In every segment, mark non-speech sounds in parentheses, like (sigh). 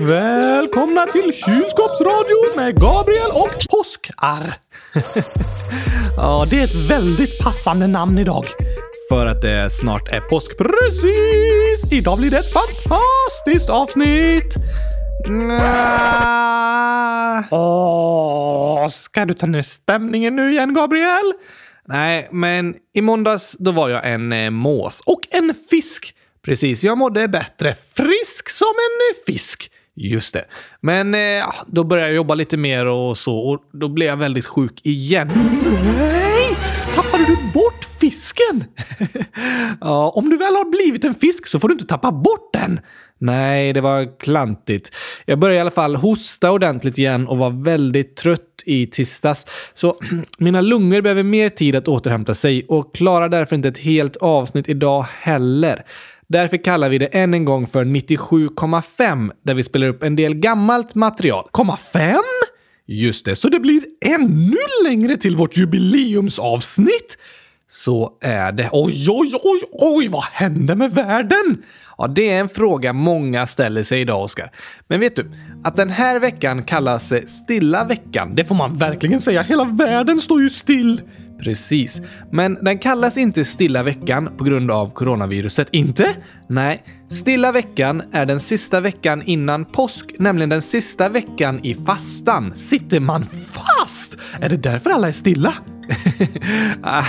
Välkomna till Kylskåpsradion med Gabriel och Påskar. (laughs) ja, det är ett väldigt passande namn idag. För att det snart är påsk. Precis! Idag blir det ett fantastiskt avsnitt. Åh, ska du ta ner stämningen nu igen, Gabriel? Nej, men i måndags då var jag en eh, mås och en fisk. Precis, jag mådde bättre. Frisk som en fisk. Just det. Men eh, då började jag jobba lite mer och så och då blev jag väldigt sjuk igen. Nej! Tappade du bort fisken? (laughs) ja, om du väl har blivit en fisk så får du inte tappa bort den. Nej, det var klantigt. Jag började i alla fall hosta ordentligt igen och var väldigt trött i tisdags. Så (clears throat) mina lungor behöver mer tid att återhämta sig och klarar därför inte ett helt avsnitt idag heller. Därför kallar vi det än en gång för 97,5 där vi spelar upp en del gammalt material. Komma 5? Just det, så det blir ännu längre till vårt jubileumsavsnitt? Så är det. Oj, oj, oj, oj, vad hände med världen? Ja, det är en fråga många ställer sig idag, Oskar. Men vet du, att den här veckan kallas stilla veckan, det får man verkligen säga. Hela världen står ju still. Precis. Men den kallas inte stilla veckan på grund av coronaviruset. Inte? Nej. Stilla veckan är den sista veckan innan påsk, nämligen den sista veckan i fastan. Sitter man fast? Är det därför alla är stilla? (laughs) Ah,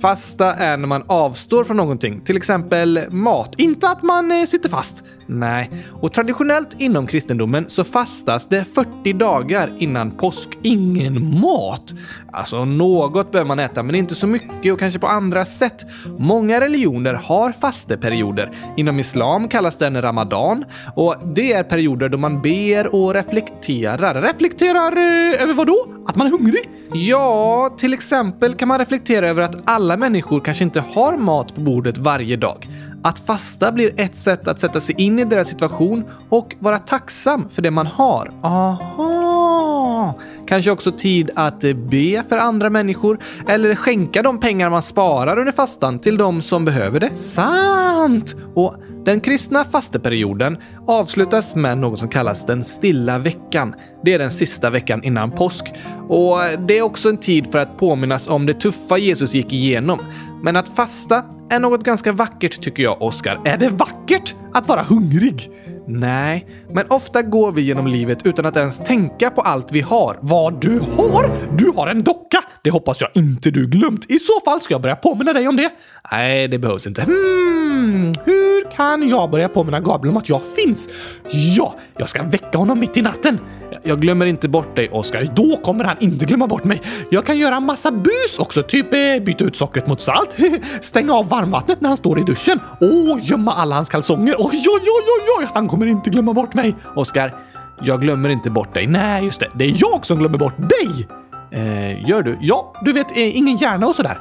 Fasta är när man avstår från någonting, till exempel mat. Inte att man eh, sitter fast. Nej, och traditionellt inom kristendomen så fastas det 40 dagar innan påsk. Ingen mat! Alltså, något behöver man äta, men inte så mycket och kanske på andra sätt. Många religioner har fasteperioder. Inom islam kallas den ramadan och det är perioder då man ber och reflekterar. Reflekterar eh, över vad då? Att man är hungrig? Ja, till exempel kan man reflektera över att alla människor kanske inte har mat på bordet varje dag. Att fasta blir ett sätt att sätta sig in i deras situation och vara tacksam för det man har. Aha! Kanske också tid att eh, be för andra människor eller skänka de pengar man sparar under fastan till de som behöver det. Sant! Och den kristna fasteperioden avslutas med något som kallas den stilla veckan. Det är den sista veckan innan påsk. Och det är också en tid för att påminnas om det tuffa Jesus gick igenom. Men att fasta är något ganska vackert tycker jag, Oskar. Är det vackert att vara hungrig? Nej, men ofta går vi genom livet utan att ens tänka på allt vi har. Vad du har? Du har en docka! Det hoppas jag inte du glömt. I så fall ska jag börja påminna dig om det. Nej, det behövs inte. Hmm, hur kan jag börja påminna Gabriel om att jag finns? Ja, jag ska väcka honom mitt i natten. Jag glömmer inte bort dig, Oskar. Då kommer han inte glömma bort mig. Jag kan göra massa bus också, typ eh, byta ut sockret mot salt, (laughs) stänga av varmvattnet när han står i duschen och gömma alla hans kalsonger. Oj, oj, oj, oj, oj, han kommer inte glömma bort mig. Oskar, jag glömmer inte bort dig. Nej, just det. Det är jag som glömmer bort dig. Eh, gör du? Ja, du vet, eh, ingen hjärna och sådär.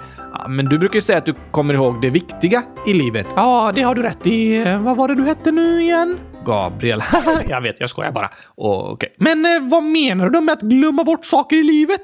Men du brukar ju säga att du kommer ihåg det viktiga i livet. Ja, det har du rätt i. Eh, vad var det du hette nu igen? Gabriel. (laughs) jag vet, jag skojar bara. Okej. Okay. Men eh, vad menar du med att glömma bort saker i livet?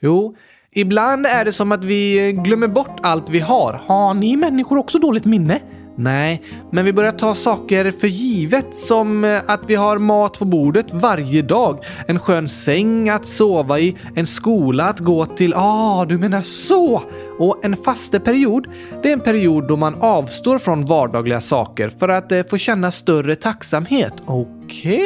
Jo, ibland är det som att vi glömmer bort allt vi har. Har ni människor också dåligt minne? Nej, men vi börjar ta saker för givet som eh, att vi har mat på bordet varje dag, en skön säng att sova i, en skola att gå till. Ah, du menar så! Och en fasteperiod, det är en period då man avstår från vardagliga saker för att eh, få känna större tacksamhet. Okej!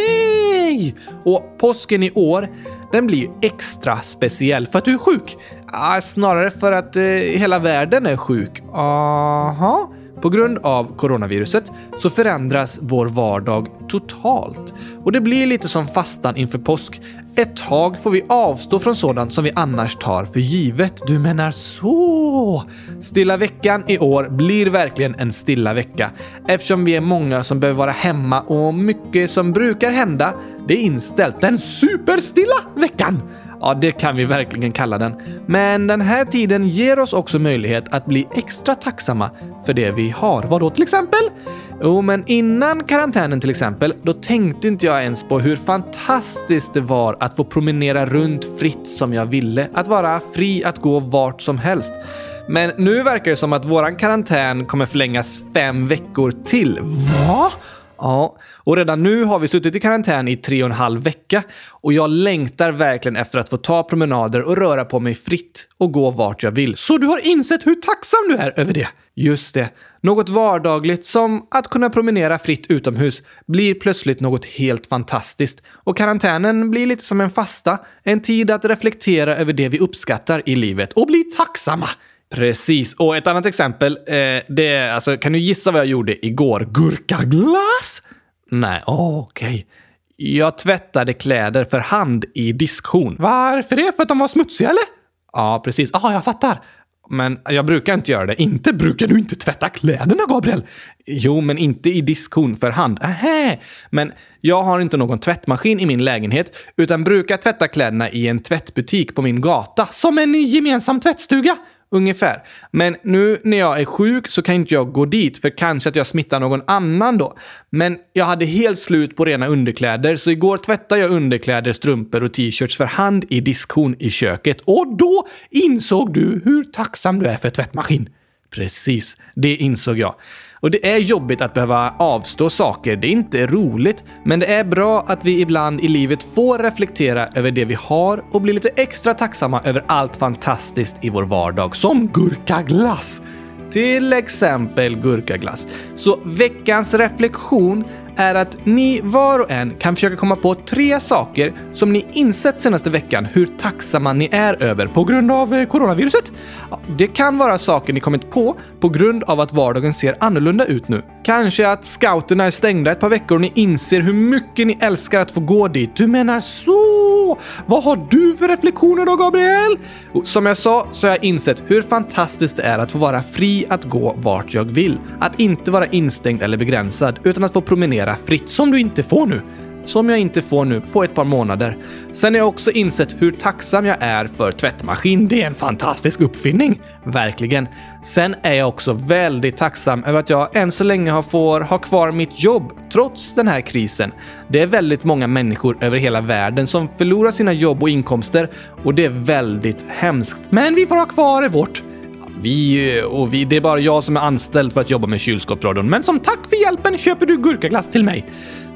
Okay. Och påsken i år, den blir ju extra speciell för att du är sjuk. Ah, snarare för att eh, hela världen är sjuk. Aha. På grund av coronaviruset så förändras vår vardag totalt. Och det blir lite som fastan inför påsk. Ett tag får vi avstå från sådant som vi annars tar för givet. Du menar så? Stilla veckan i år blir verkligen en stilla vecka eftersom vi är många som behöver vara hemma och mycket som brukar hända, det är inställt. Den superstilla veckan! Ja, det kan vi verkligen kalla den. Men den här tiden ger oss också möjlighet att bli extra tacksamma för det vi har. Vad då till exempel? Jo, men innan karantänen till exempel, då tänkte inte jag ens på hur fantastiskt det var att få promenera runt fritt som jag ville. Att vara fri att gå vart som helst. Men nu verkar det som att våran karantän kommer förlängas fem veckor till. Va? Ja, och redan nu har vi suttit i karantän i tre och en halv vecka och jag längtar verkligen efter att få ta promenader och röra på mig fritt och gå vart jag vill. Så du har insett hur tacksam du är över det? Just det. Något vardagligt som att kunna promenera fritt utomhus blir plötsligt något helt fantastiskt. Och karantänen blir lite som en fasta, en tid att reflektera över det vi uppskattar i livet och bli tacksamma. Precis. Och ett annat exempel, eh, det är, alltså, kan du gissa vad jag gjorde igår? Gurkaglass? Nej, oh, okej. Okay. Jag tvättade kläder för hand i diskhon. Varför det? För att de var smutsiga eller? Ja, precis. Ja, jag fattar. Men jag brukar inte göra det. Inte brukar du inte tvätta kläderna, Gabriel? Jo, men inte i diskhon för hand. Ähä. Men jag har inte någon tvättmaskin i min lägenhet, utan brukar tvätta kläderna i en tvättbutik på min gata. Som en gemensam tvättstuga. Ungefär. Men nu när jag är sjuk så kan inte jag gå dit för kanske att jag smittar någon annan då. Men jag hade helt slut på rena underkläder så igår tvättade jag underkläder, strumpor och t-shirts för hand i diskhon i köket. Och då insåg du hur tacksam du är för tvättmaskin. Precis, det insåg jag. Och det är jobbigt att behöva avstå saker. Det är inte roligt, men det är bra att vi ibland i livet får reflektera över det vi har och bli lite extra tacksamma över allt fantastiskt i vår vardag, som gurkaglass. Till exempel gurkaglass. Så veckans reflektion är att ni var och en kan försöka komma på tre saker som ni insett senaste veckan hur tacksamma ni är över på grund av eh, coronaviruset. Det kan vara saker ni kommit på på grund av att vardagen ser annorlunda ut nu. Kanske att scouterna är stängda ett par veckor och ni inser hur mycket ni älskar att få gå dit. Du menar så? Vad har du för reflektioner då, Gabriel? Och som jag sa så har jag insett hur fantastiskt det är att få vara fri att gå vart jag vill. Att inte vara instängd eller begränsad, utan att få promenera fritt som du inte får nu som jag inte får nu på ett par månader. Sen har jag också insett hur tacksam jag är för tvättmaskin. Det är en fantastisk uppfinning. Verkligen. Sen är jag också väldigt tacksam över att jag än så länge har får ha kvar mitt jobb trots den här krisen. Det är väldigt många människor över hela världen som förlorar sina jobb och inkomster och det är väldigt hemskt. Men vi får ha kvar vårt. Vi eh, och vi, det är bara jag som är anställd för att jobba med kylskåpsradion. Men som tack för hjälpen köper du gurkaglass till mig.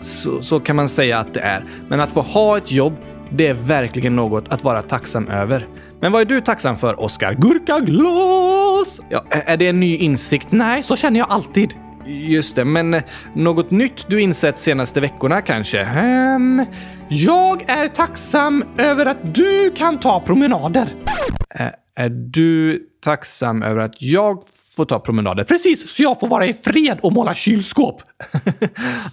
Så, så kan man säga att det är. Men att få ha ett jobb, det är verkligen något att vara tacksam över. Men vad är du tacksam för, Oskar? Gurkaglas! Ja, är det en ny insikt? Nej, så känner jag alltid. Just det, men eh, något nytt du insett senaste veckorna kanske? Um, jag är tacksam över att du kan ta promenader. Är du tacksam över att jag får ta promenader. Precis, så jag får vara i fred och måla kylskåp.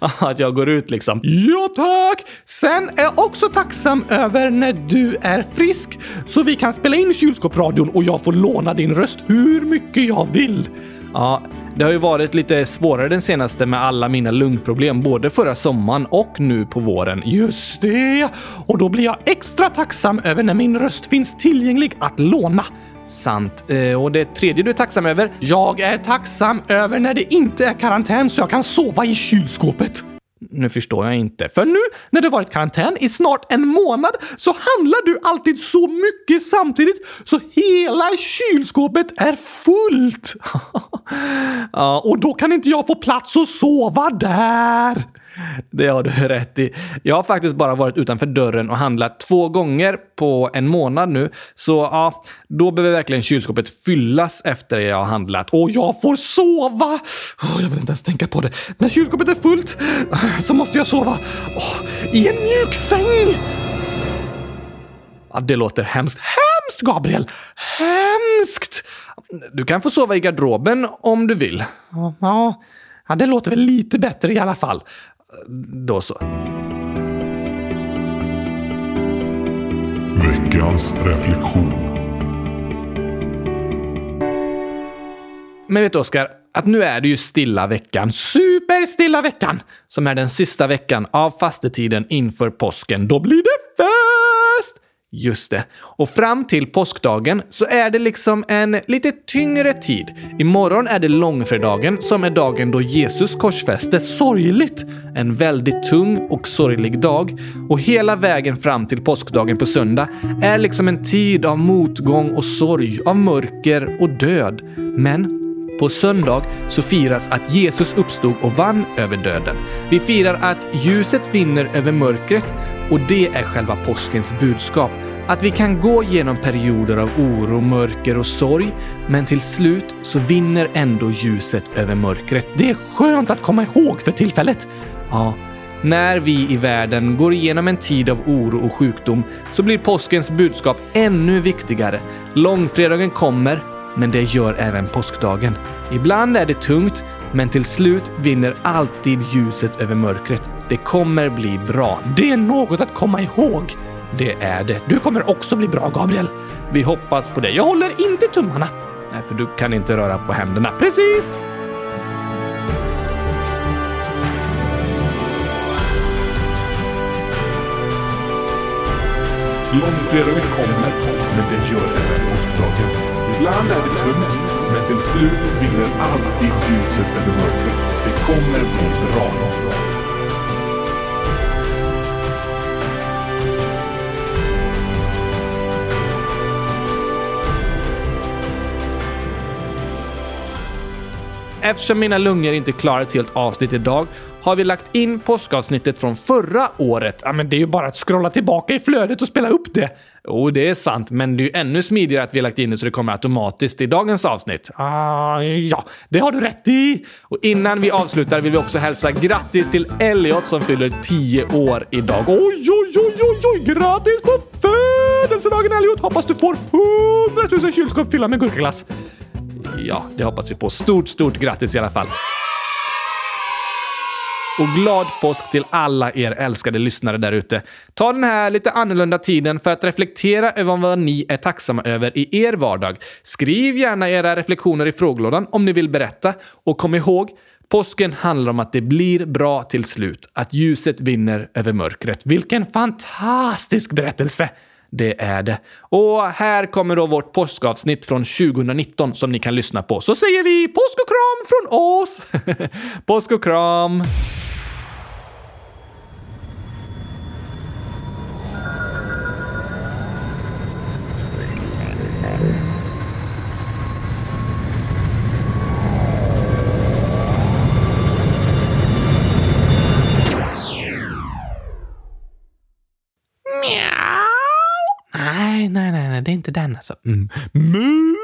(laughs) att jag går ut liksom. Ja tack! Sen är jag också tacksam över när du är frisk så vi kan spela in kylskåpsradion och jag får låna din röst hur mycket jag vill. Ja, det har ju varit lite svårare den senaste med alla mina lungproblem, både förra sommaren och nu på våren. Just det! Och då blir jag extra tacksam över när min röst finns tillgänglig att låna. Sant. Eh, och det tredje du är tacksam över? Jag är tacksam över när det inte är karantän så jag kan sova i kylskåpet. Nu förstår jag inte. För nu när det varit karantän i snart en månad så handlar du alltid så mycket samtidigt så hela kylskåpet är fullt. (laughs) och då kan inte jag få plats att sova där. Det har du rätt i. Jag har faktiskt bara varit utanför dörren och handlat två gånger på en månad nu. Så ja, då behöver verkligen kylskåpet fyllas efter jag har handlat. Och jag får sova! Oh, jag vill inte ens tänka på det. När kylskåpet är fullt eh, så måste jag sova oh, i en mjuk säng! Ja, det låter hemskt. Hemskt, Gabriel! Hemskt! Du kan få sova i garderoben om du vill. Ja, ja det låter väl lite bättre i alla fall. Då så. Veckans reflektion. Men vet du Oskar, att nu är det ju stilla veckan, superstilla veckan, som är den sista veckan av fastetiden inför påsken. Då blir det fest! Just det. Och fram till påskdagen så är det liksom en lite tyngre tid. Imorgon är det långfredagen som är dagen då Jesus korsfästes. Sorgligt! En väldigt tung och sorglig dag. Och hela vägen fram till påskdagen på söndag är liksom en tid av motgång och sorg, av mörker och död. Men På söndag så firas att Jesus uppstod och vann över döden. Vi firar att ljuset vinner över mörkret och det är själva påskens budskap. Att vi kan gå genom perioder av oro, mörker och sorg, men till slut så vinner ändå ljuset över mörkret. Det är skönt att komma ihåg för tillfället. Ja, när vi i världen går igenom en tid av oro och sjukdom så blir påskens budskap ännu viktigare. Långfredagen kommer, men det gör även påskdagen. Ibland är det tungt, men till slut vinner alltid ljuset över mörkret. Det kommer bli bra. Det är något att komma ihåg. Det är det. Du kommer också bli bra, Gabriel. Vi hoppas på det. Jag håller inte tummarna. Nej, för du kan inte röra på händerna. Precis! Långfredagen kommer, men det gör även påskdagen. Ibland är det tungt, men till slut vinner alltid ljuset över mörkret. Det kommer bli bra. Eftersom mina lungor inte klarar ett helt avsnitt idag har vi lagt in påskavsnittet från förra året. Ja, men det är ju bara att scrolla tillbaka i flödet och spela upp det. Jo, det är sant, men det är ju ännu smidigare att vi har lagt in det så det kommer automatiskt i dagens avsnitt. Ah, ja, det har du rätt i! Och innan vi avslutar vill vi också hälsa grattis till Elliot som fyller 10 år idag. Oj, oj, oj, oj, oj! Grattis på födelsedagen Elliot! Hoppas du får 100 000 kylskåp fyllda med gurkaglass. Ja, det hoppas vi på. Stort, stort grattis i alla fall. Och glad påsk till alla er älskade lyssnare där ute. Ta den här lite annorlunda tiden för att reflektera över vad ni är tacksamma över i er vardag. Skriv gärna era reflektioner i frågelådan om ni vill berätta. Och kom ihåg, påsken handlar om att det blir bra till slut. Att ljuset vinner över mörkret. Vilken fantastisk berättelse! Det är det. Och här kommer då vårt påskavsnitt från 2019 som ni kan lyssna på. Så säger vi påsk och kram från oss! (laughs) påsk och kram! Nej, nej, det är inte den alltså. Mm. Mu!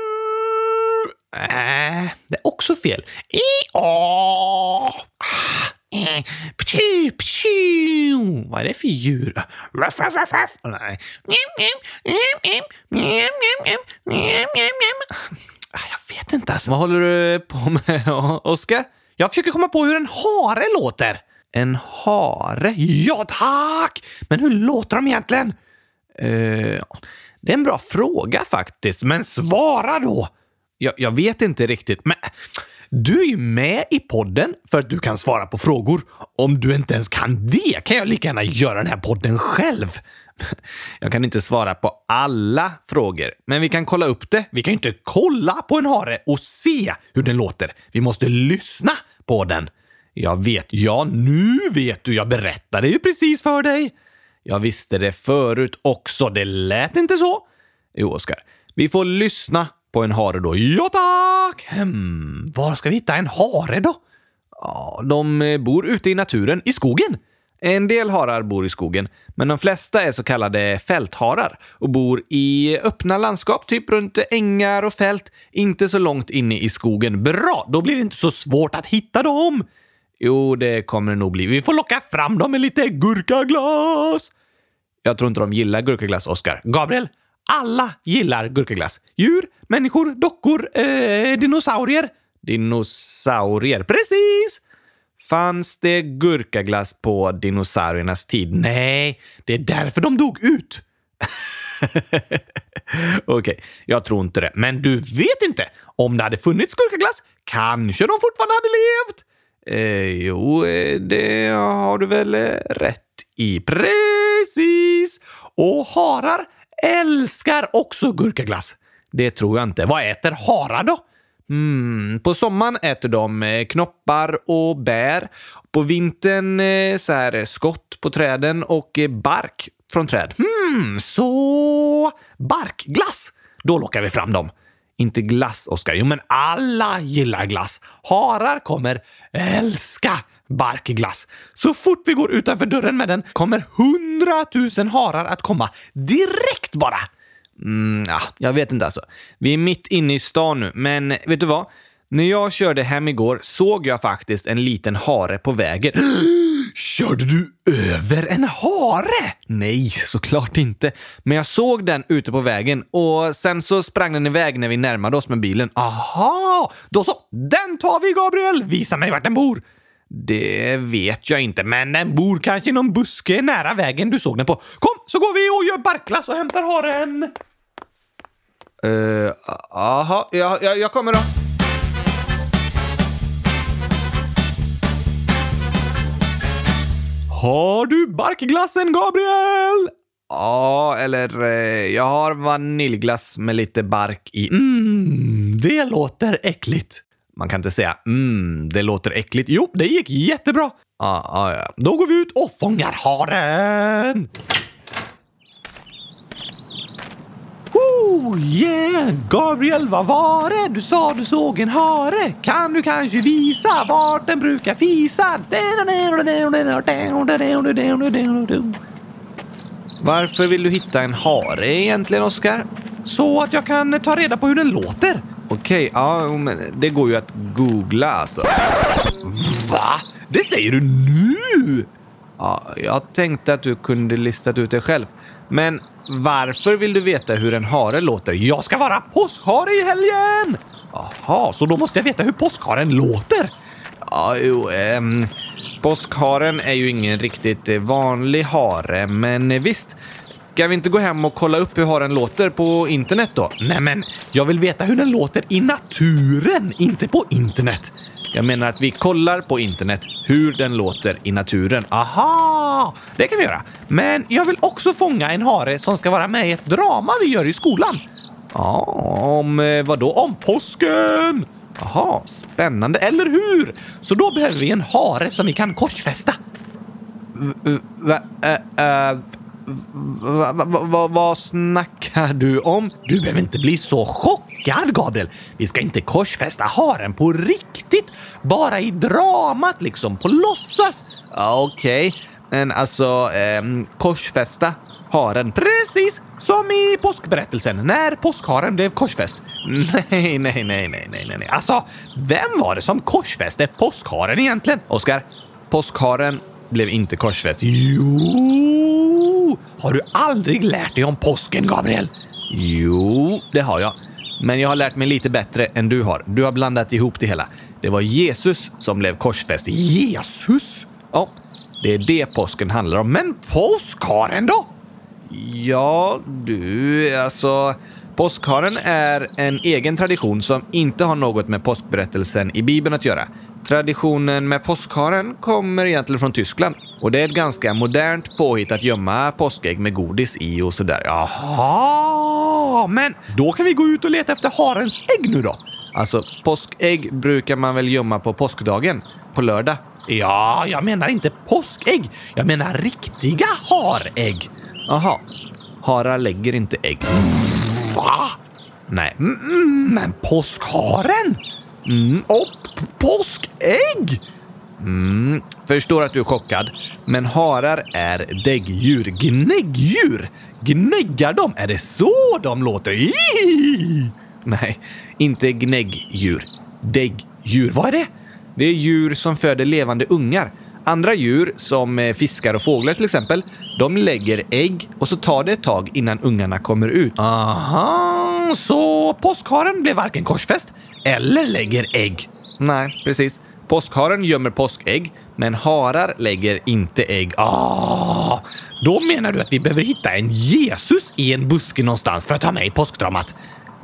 Äh, det är också fel. I. Ah, pju, pju. Vad är det för djur? Ruff, ruff, ruff, ruff. Nej. Jag vet inte alltså. Vad håller du på med, (laughs) Oskar? Jag försöker komma på hur en hare låter. En hare? Ja, tack! Men hur låter de egentligen? Uh, det är en bra fråga faktiskt, men svara då! Jag, jag, vet inte riktigt, men du är ju med i podden för att du kan svara på frågor. Om du inte ens kan det kan jag lika gärna göra den här podden själv. (laughs) Jag kan inte svara på alla frågor, men vi kan kolla upp det. Vi kan ju inte kolla på en hare och se hur den låter. Vi måste lyssna på den. Jag vet. Ja, nu vet du. Jag berättade ju precis för dig. Jag visste det förut också. Det lät inte så. Jo, Oskar. Vi får lyssna på en hare då. Ja, tack! Hmm, var ska vi hitta en hare då? Ja, de eh, bor ute i naturen, i skogen. En del harar bor i skogen, men de flesta är så kallade fältharar och bor i öppna landskap, typ runt ängar och fält, inte så långt inne i skogen. Bra! Då blir det inte så svårt att hitta dem. Jo, det kommer det nog bli. Vi får locka fram dem med lite gurkaglas. Jag tror inte de gillar gurkaglass, Oscar. Gabriel, alla gillar gurkaglass. Djur, människor, dockor, eh, dinosaurier. Dinosaurier, precis! Fanns det gurkaglass på dinosauriernas tid? Nej, det är därför de dog ut. (laughs) Okej, okay, jag tror inte det. Men du vet inte? Om det hade funnits gurkaglass kanske de fortfarande hade levt? Eh, jo, eh, det har du väl eh, rätt i. Precis! Och harar älskar också gurkaglass. Det tror jag inte. Vad äter harar då? Mm, på sommaren äter de eh, knoppar och bär. På vintern eh, så här, skott på träden och eh, bark från träd. Hmm, så barkglass! Då lockar vi fram dem. Inte glass, Oskar. Jo, men alla gillar glass. Harar kommer älska barkglass. Så fort vi går utanför dörren med den kommer hundratusen harar att komma direkt bara. Mm, ja, jag vet inte alltså. Vi är mitt inne i stan nu, men vet du vad? När jag körde hem igår såg jag faktiskt en liten hare på vägen. (gasps) Körde du över en hare? Nej, såklart inte. Men jag såg den ute på vägen och sen så sprang den iväg när vi närmade oss med bilen. Aha! Då så! Den tar vi, Gabriel! Visa mig vart den bor! Det vet jag inte, men den bor kanske i någon buske nära vägen du såg den på. Kom, så går vi och gör barklass och hämtar haren! Uh, aha, ja, ja, jag kommer då. Har du barkglassen, Gabriel? Ja, eller eh, jag har vaniljglass med lite bark i. Mm, det låter äckligt. Man kan inte säga mm, det låter äckligt. Jo, det gick jättebra. Ah, ah, ja. Då går vi ut och fångar haren! Oh yeah! Gabriel, vad var det? Du sa du såg en hare. Kan du kanske visa vart den brukar fisa? Varför vill du hitta en hare egentligen, Oskar? Så att jag kan ta reda på hur den låter. Okej, ja, men det går ju att googla alltså. Va? Det säger du nu? Ja, jag tänkte att du kunde listat ut det själv. Men varför vill du veta hur en hare låter? Jag ska vara påskhare i helgen! Jaha, så då måste jag veta hur påskharen låter? Ja, jo, ehm, påskharen är ju ingen riktigt vanlig hare, men visst. Ska vi inte gå hem och kolla upp hur haren låter på internet då? Nej, men jag vill veta hur den låter i naturen, inte på internet. Jag menar att vi kollar på internet hur den låter i naturen. Aha! Det kan vi göra. Men jag vill också fånga en hare som ska vara med i ett drama vi gör i skolan. Ja, om eh, vad då? Om påsken! Aha, spännande, eller hur? Så då behöver vi en hare som vi kan korsfästa. Va, äh, eh, äh, eh, va, va, va, vad snackar du om? Du behöver inte bli så chockad, Gabriel. Vi ska inte korsfästa haren på riktigt. Bara i dramat, liksom. På låtsas. Okej, okay. men alltså eh, korsfästa haren precis som i påskberättelsen när påskharen blev korsfäst. (laughs) Nej, nej, nej, nej, nej, nej. Alltså, vem var det som korsfäste påskharen egentligen? Oskar, påskharen blev inte korsfäst. Jo! Har du aldrig lärt dig om påsken, Gabriel? Jo, det har jag. Men jag har lärt mig lite bättre än du har. Du har blandat ihop det hela. Det var Jesus som blev korsfäst. Jesus? Ja, det är det påsken handlar om. Men påskharen då? Ja, du, alltså... Påskharen är en egen tradition som inte har något med påskberättelsen i Bibeln att göra. Traditionen med påskharen kommer egentligen från Tyskland och det är ett ganska modernt påhitt att gömma påskägg med godis i och sådär. Jaha, men då kan vi gå ut och leta efter harens ägg nu då. Alltså, påskägg brukar man väl gömma på påskdagen, på lördag? Ja, jag menar inte påskägg. Jag menar riktiga harägg. Jaha, harar lägger inte ägg. Va? Nej, men påskharen? Mm, och påskägg! Mm, förstår att du är chockad, men harar är däggdjur. Gnäggdjur! Gnäggar de? Är det så de låter? Iii! Nej, inte gnäggdjur. Däggdjur. Vad är det? Det är djur som föder levande ungar. Andra djur, som eh, fiskar och fåglar till exempel, de lägger ägg och så tar det ett tag innan ungarna kommer ut. Aha, så påskharen blev varken korsfäst eller lägger ägg. Nej, precis. Påskharen gömmer påskägg, men harar lägger inte ägg. Ah, då menar du att vi behöver hitta en Jesus i en buske någonstans för att ta med i påskdramat?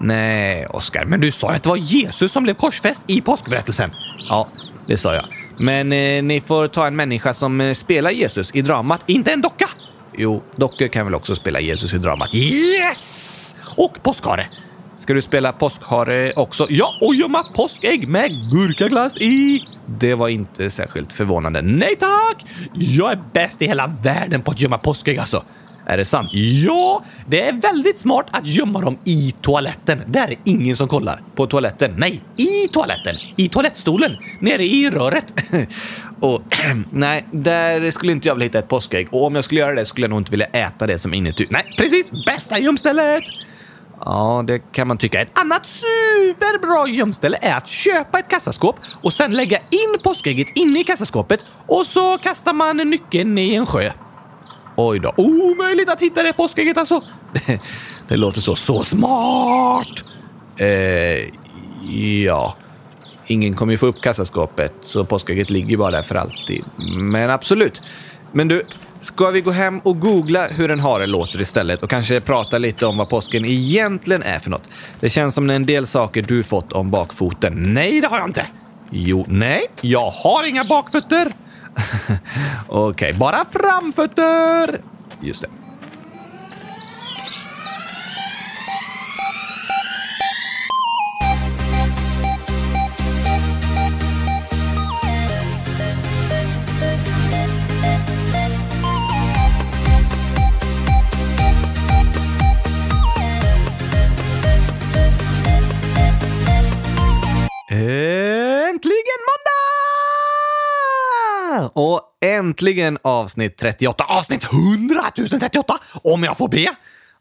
Nej, Oskar, men du sa att det var Jesus som blev korsfäst i påskberättelsen. Ja, det sa jag. Men eh, ni får ta en människa som eh, spelar Jesus i dramat, inte en docka. Jo, dockor kan väl också spela Jesus i dramat. Yes! Och påskhare. Ska du spela påskhare också? Ja, och gömma påskägg med gurkaglass i! Det var inte särskilt förvånande. Nej tack! Jag är bäst i hela världen på att gömma påskägg alltså. Är det sant? Ja, det är väldigt smart att gömma dem i toaletten. Där är ingen som kollar. På toaletten? Nej, i toaletten. I toalettstolen. Nere i röret. (laughs) Och (clears throat) nej, där skulle inte jag vilja hitta ett påskägg. Och om jag skulle göra det skulle jag nog inte vilja äta det som inuti. Nej, precis! Bästa gömstället! Ja, det kan man tycka. Ett annat superbra gömställe är att köpa ett kassaskåp och sen lägga in påskägget inne i kassaskåpet och så kastar man nyckeln i en sjö. Oj då. Omöjligt att hitta det påskägget alltså. Det, (laughs) det låter så, så smart! Eh, ja. Ingen kommer ju få upp kassaskåpet, så påskägget ligger bara där för alltid. Men absolut. Men du, ska vi gå hem och googla hur en hare låter istället och kanske prata lite om vad påsken egentligen är för något? Det känns som en del saker du fått om bakfoten. Nej, det har jag inte. Jo, nej, jag har inga bakfötter. (laughs) Okej, okay, bara framfötter. Just det. Äntligen måndag! Och äntligen avsnitt 38. Avsnitt 100 038 om jag får be!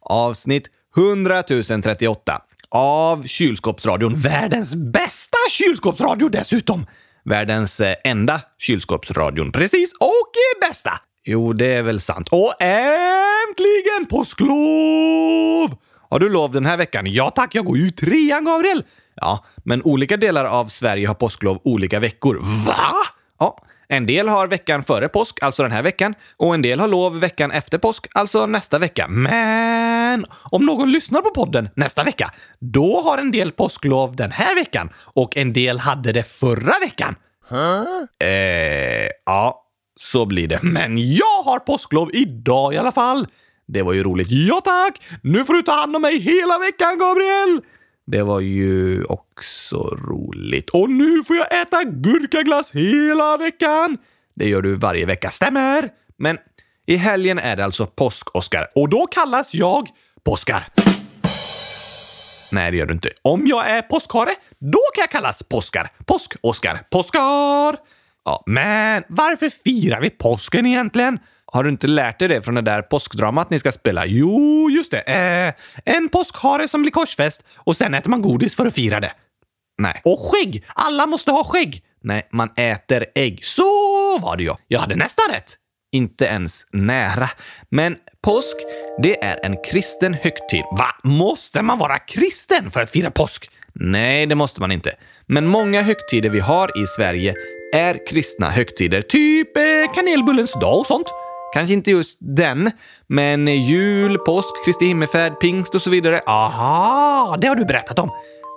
Avsnitt 100 038 av Kylskåpsradion. Världens bästa kylskåpsradio dessutom! Världens eh, enda kylskåpsradion. Precis, och bästa! Jo, det är väl sant. Och äntligen påsklov! Har du lov den här veckan? Ja tack, jag går ju trean, Gabriel! Ja, men olika delar av Sverige har påsklov olika veckor. Va? Ja, en del har veckan före påsk, alltså den här veckan, och en del har lov veckan efter påsk, alltså nästa vecka. Men om någon lyssnar på podden nästa vecka, då har en del påsklov den här veckan och en del hade det förra veckan. Huh? Eh, ja, så blir det. Men jag har påsklov idag i alla fall. Det var ju roligt. Ja tack! Nu får du ta hand om mig hela veckan, Gabriel! Det var ju också roligt. Och nu får jag äta gurkaglass hela veckan! Det gör du varje vecka, stämmer? Men i helgen är det alltså påsk-Oskar och då kallas jag Påskar. Nej, det gör du inte. Om jag är påskhare, då kan jag kallas Påskar. Påsk-Oskar. Påskar! Ja, men varför firar vi påsken egentligen? Har du inte lärt dig det från det där påskdramat ni ska spela? Jo, just det. Eh, en påskhare som blir korsfäst och sen äter man godis för att fira det. Nej. Och skägg! Alla måste ha skägg! Nej, man äter ägg. Så var det ju. Jag hade nästan rätt. Inte ens nära. Men påsk, det är en kristen högtid. Va? Måste man vara kristen för att fira påsk? Nej, det måste man inte. Men många högtider vi har i Sverige är kristna högtider. Typ eh, kanelbullens dag och sånt. Kanske inte just den, men jul, påsk, Kristi himmelsfärd, pingst och så vidare. Aha, det har du berättat om.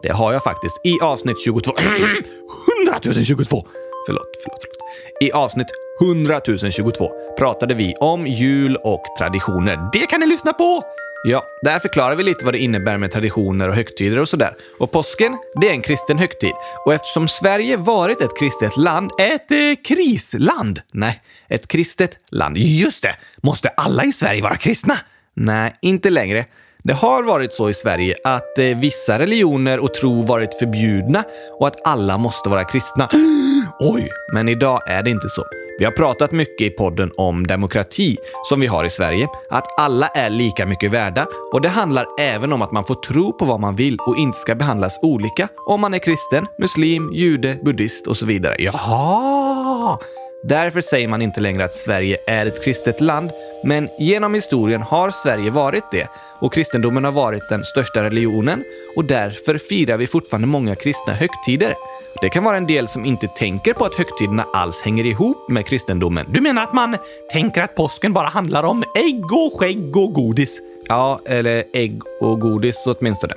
Det har jag faktiskt i avsnitt 22. 100 022! Förlåt, förlåt, förlåt. I avsnitt 100 022 pratade vi om jul och traditioner. Det kan ni lyssna på! Ja, där förklarar vi lite vad det innebär med traditioner och högtider och sådär. Och påsken, det är en kristen högtid. Och eftersom Sverige varit ett kristet land, ett eh, krisland, nej, ett kristet land, just det, måste alla i Sverige vara kristna? Nej, inte längre. Det har varit så i Sverige att eh, vissa religioner och tro varit förbjudna och att alla måste vara kristna. (gasps) Oj, men idag är det inte så. Vi har pratat mycket i podden om demokrati som vi har i Sverige, att alla är lika mycket värda och det handlar även om att man får tro på vad man vill och inte ska behandlas olika om man är kristen, muslim, jude, buddhist och så vidare. Jaha! Därför säger man inte längre att Sverige är ett kristet land, men genom historien har Sverige varit det och kristendomen har varit den största religionen och därför firar vi fortfarande många kristna högtider. Det kan vara en del som inte tänker på att högtiderna alls hänger ihop med kristendomen. Du menar att man tänker att påsken bara handlar om ägg och skägg och godis? Ja, eller ägg och godis åtminstone.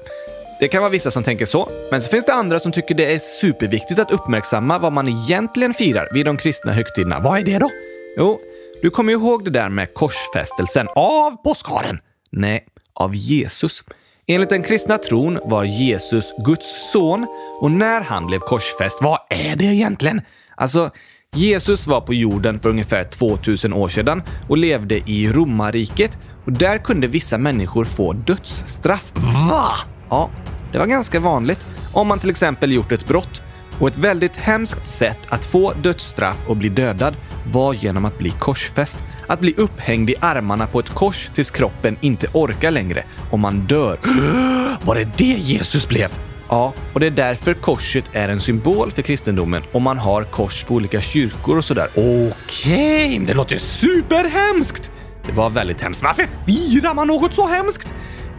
Det kan vara vissa som tänker så, men så finns det andra som tycker det är superviktigt att uppmärksamma vad man egentligen firar vid de kristna högtiderna. Vad är det då? Jo, du kommer ju ihåg det där med korsfästelsen av påskharen? Nej, av Jesus. Enligt den kristna tron var Jesus Guds son och när han blev korsfäst, vad är det egentligen? Alltså, Jesus var på jorden för ungefär 2000 år sedan och levde i romarriket och där kunde vissa människor få dödsstraff. Va? Ja, det var ganska vanligt om man till exempel gjort ett brott. Och ett väldigt hemskt sätt att få dödsstraff och bli dödad var genom att bli korsfäst. Att bli upphängd i armarna på ett kors tills kroppen inte orkar längre och man dör. (gasps) Var det det Jesus blev? Ja, och det är därför korset är en symbol för kristendomen och man har kors på olika kyrkor och sådär. Okej, okay, det låter superhemskt! Det var väldigt hemskt. Varför firar man något så hemskt?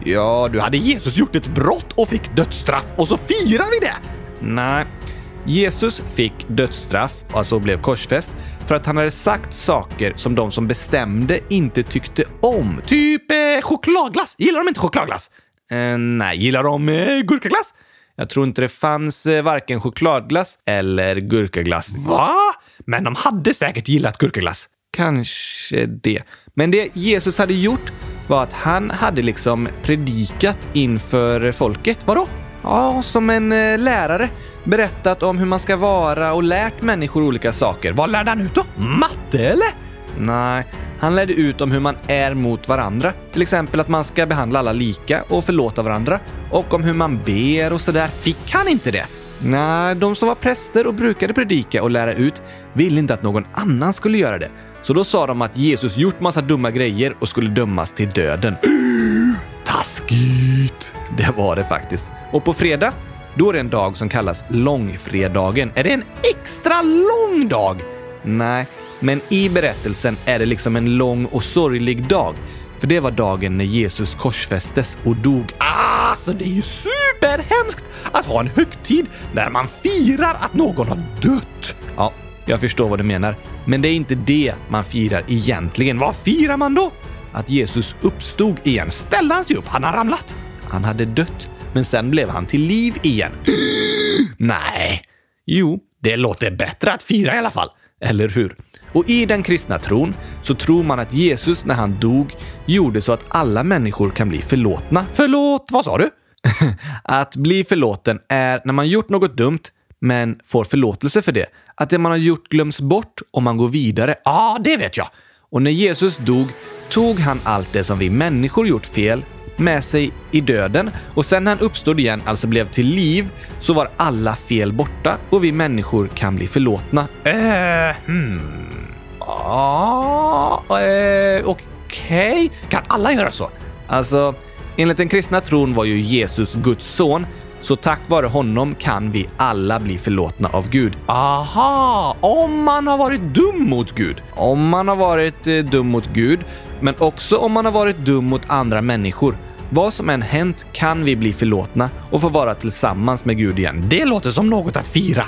Ja, du hade Jesus gjort ett brott och fick dödsstraff och så firar vi det! Nej, Jesus fick dödsstraff, alltså blev korsfäst, för att han hade sagt saker som de som bestämde inte tyckte om. Typ eh, chokladglass. Gillar de inte chokladglass? Eh, nej. Gillar de eh, gurkaglass? Jag tror inte det fanns eh, varken chokladglass eller gurkaglass. Va? Men de hade säkert gillat gurkaglass. Kanske det. Men det Jesus hade gjort var att han hade liksom predikat inför folket. Vadå? Ja, som en eh, lärare. Berättat om hur man ska vara och lärt människor olika saker. Vad lärde han ut då? Matte eller? Nej, han lärde ut om hur man är mot varandra. Till exempel att man ska behandla alla lika och förlåta varandra. Och om hur man ber och sådär. Fick han inte det? Nej, de som var präster och brukade predika och lära ut ville inte att någon annan skulle göra det. Så då sa de att Jesus gjort massa dumma grejer och skulle dömas till döden. Taskigt! Det var det faktiskt. Och på fredag, då är det en dag som kallas långfredagen. Är det en extra lång dag? Nej, men i berättelsen är det liksom en lång och sorglig dag. För det var dagen när Jesus korsfästes och dog. Alltså, det är ju superhemskt att ha en högtid där man firar att någon har dött. Ja, jag förstår vad du menar. Men det är inte det man firar egentligen. Vad firar man då? Att Jesus uppstod igen. Ställde han sig upp? Han har ramlat. Han hade dött, men sen blev han till liv igen. (clears throat) Nej. Jo, det låter bättre att fira i alla fall. Eller hur? Och i den kristna tron så tror man att Jesus när han dog gjorde så att alla människor kan bli förlåtna. Förlåt, vad sa du? (laughs) att bli förlåten är när man gjort något dumt men får förlåtelse för det. Att det man har gjort glöms bort och man går vidare. Ja, ah, det vet jag! Och när Jesus dog tog han allt det som vi människor gjort fel med sig i döden och sen när han uppstod igen, alltså blev till liv, så var alla fel borta och vi människor kan bli förlåtna. Eh, hmm. Ah, eh, Okej, okay. kan alla göra så? Alltså, enligt den kristna tron var ju Jesus Guds son, så tack vare honom kan vi alla bli förlåtna av Gud. Aha! Om man har varit dum mot Gud. Om man har varit eh, dum mot Gud, men också om man har varit dum mot andra människor. Vad som än hänt kan vi bli förlåtna och få vara tillsammans med Gud igen. Det låter som något att fira!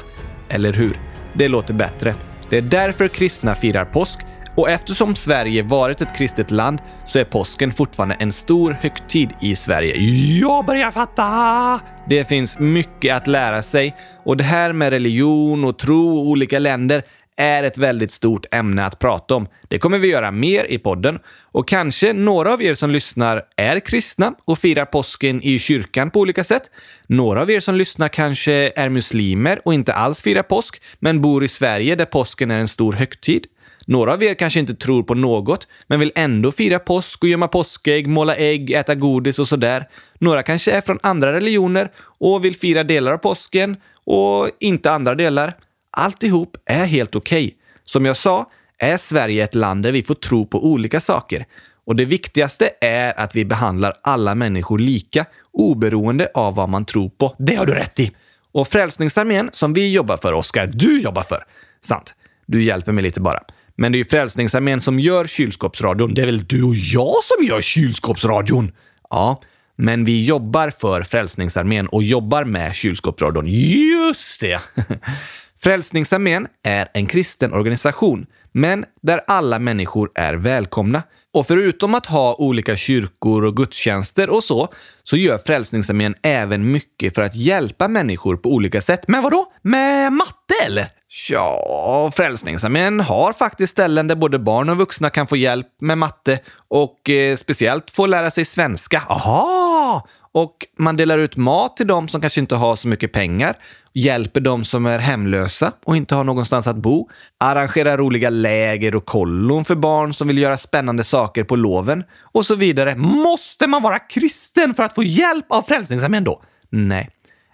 Eller hur? Det låter bättre. Det är därför kristna firar påsk och eftersom Sverige varit ett kristet land så är påsken fortfarande en stor högtid i Sverige. Jag börjar fatta! Det finns mycket att lära sig och det här med religion och tro och olika länder är ett väldigt stort ämne att prata om. Det kommer vi göra mer i podden och kanske några av er som lyssnar är kristna och firar påsken i kyrkan på olika sätt. Några av er som lyssnar kanske är muslimer och inte alls firar påsk, men bor i Sverige där påsken är en stor högtid. Några av er kanske inte tror på något, men vill ändå fira påsk och gömma påskägg, måla ägg, äta godis och sådär. Några kanske är från andra religioner och vill fira delar av påsken och inte andra delar. Alltihop är helt okej. Okay. Som jag sa är Sverige ett land där vi får tro på olika saker. Och det viktigaste är att vi behandlar alla människor lika, oberoende av vad man tror på. Det har du rätt i! Och Frälsningsarmén, som vi jobbar för, Oskar, du jobbar för. Sant. Du hjälper mig lite bara. Men det är ju Frälsningsarmén som gör kylskåpsradion. Det är väl du och jag som gör kylskåpsradion? Ja, men vi jobbar för Frälsningsarmén och jobbar med kylskåpsradion. Just det! (laughs) Frälsningsarmén är en kristen organisation, men där alla människor är välkomna. Och förutom att ha olika kyrkor och gudstjänster och så, så gör Frälsningsarmén även mycket för att hjälpa människor på olika sätt. Men vadå? Med matte eller? Ja, Frälsningsarmén har faktiskt ställen där både barn och vuxna kan få hjälp med matte och eh, speciellt få lära sig svenska. Aha! Och man delar ut mat till de som kanske inte har så mycket pengar, hjälper de som är hemlösa och inte har någonstans att bo, arrangerar roliga läger och kollon för barn som vill göra spännande saker på loven och så vidare. Måste man vara kristen för att få hjälp av Frälsningsarmén då? Nej.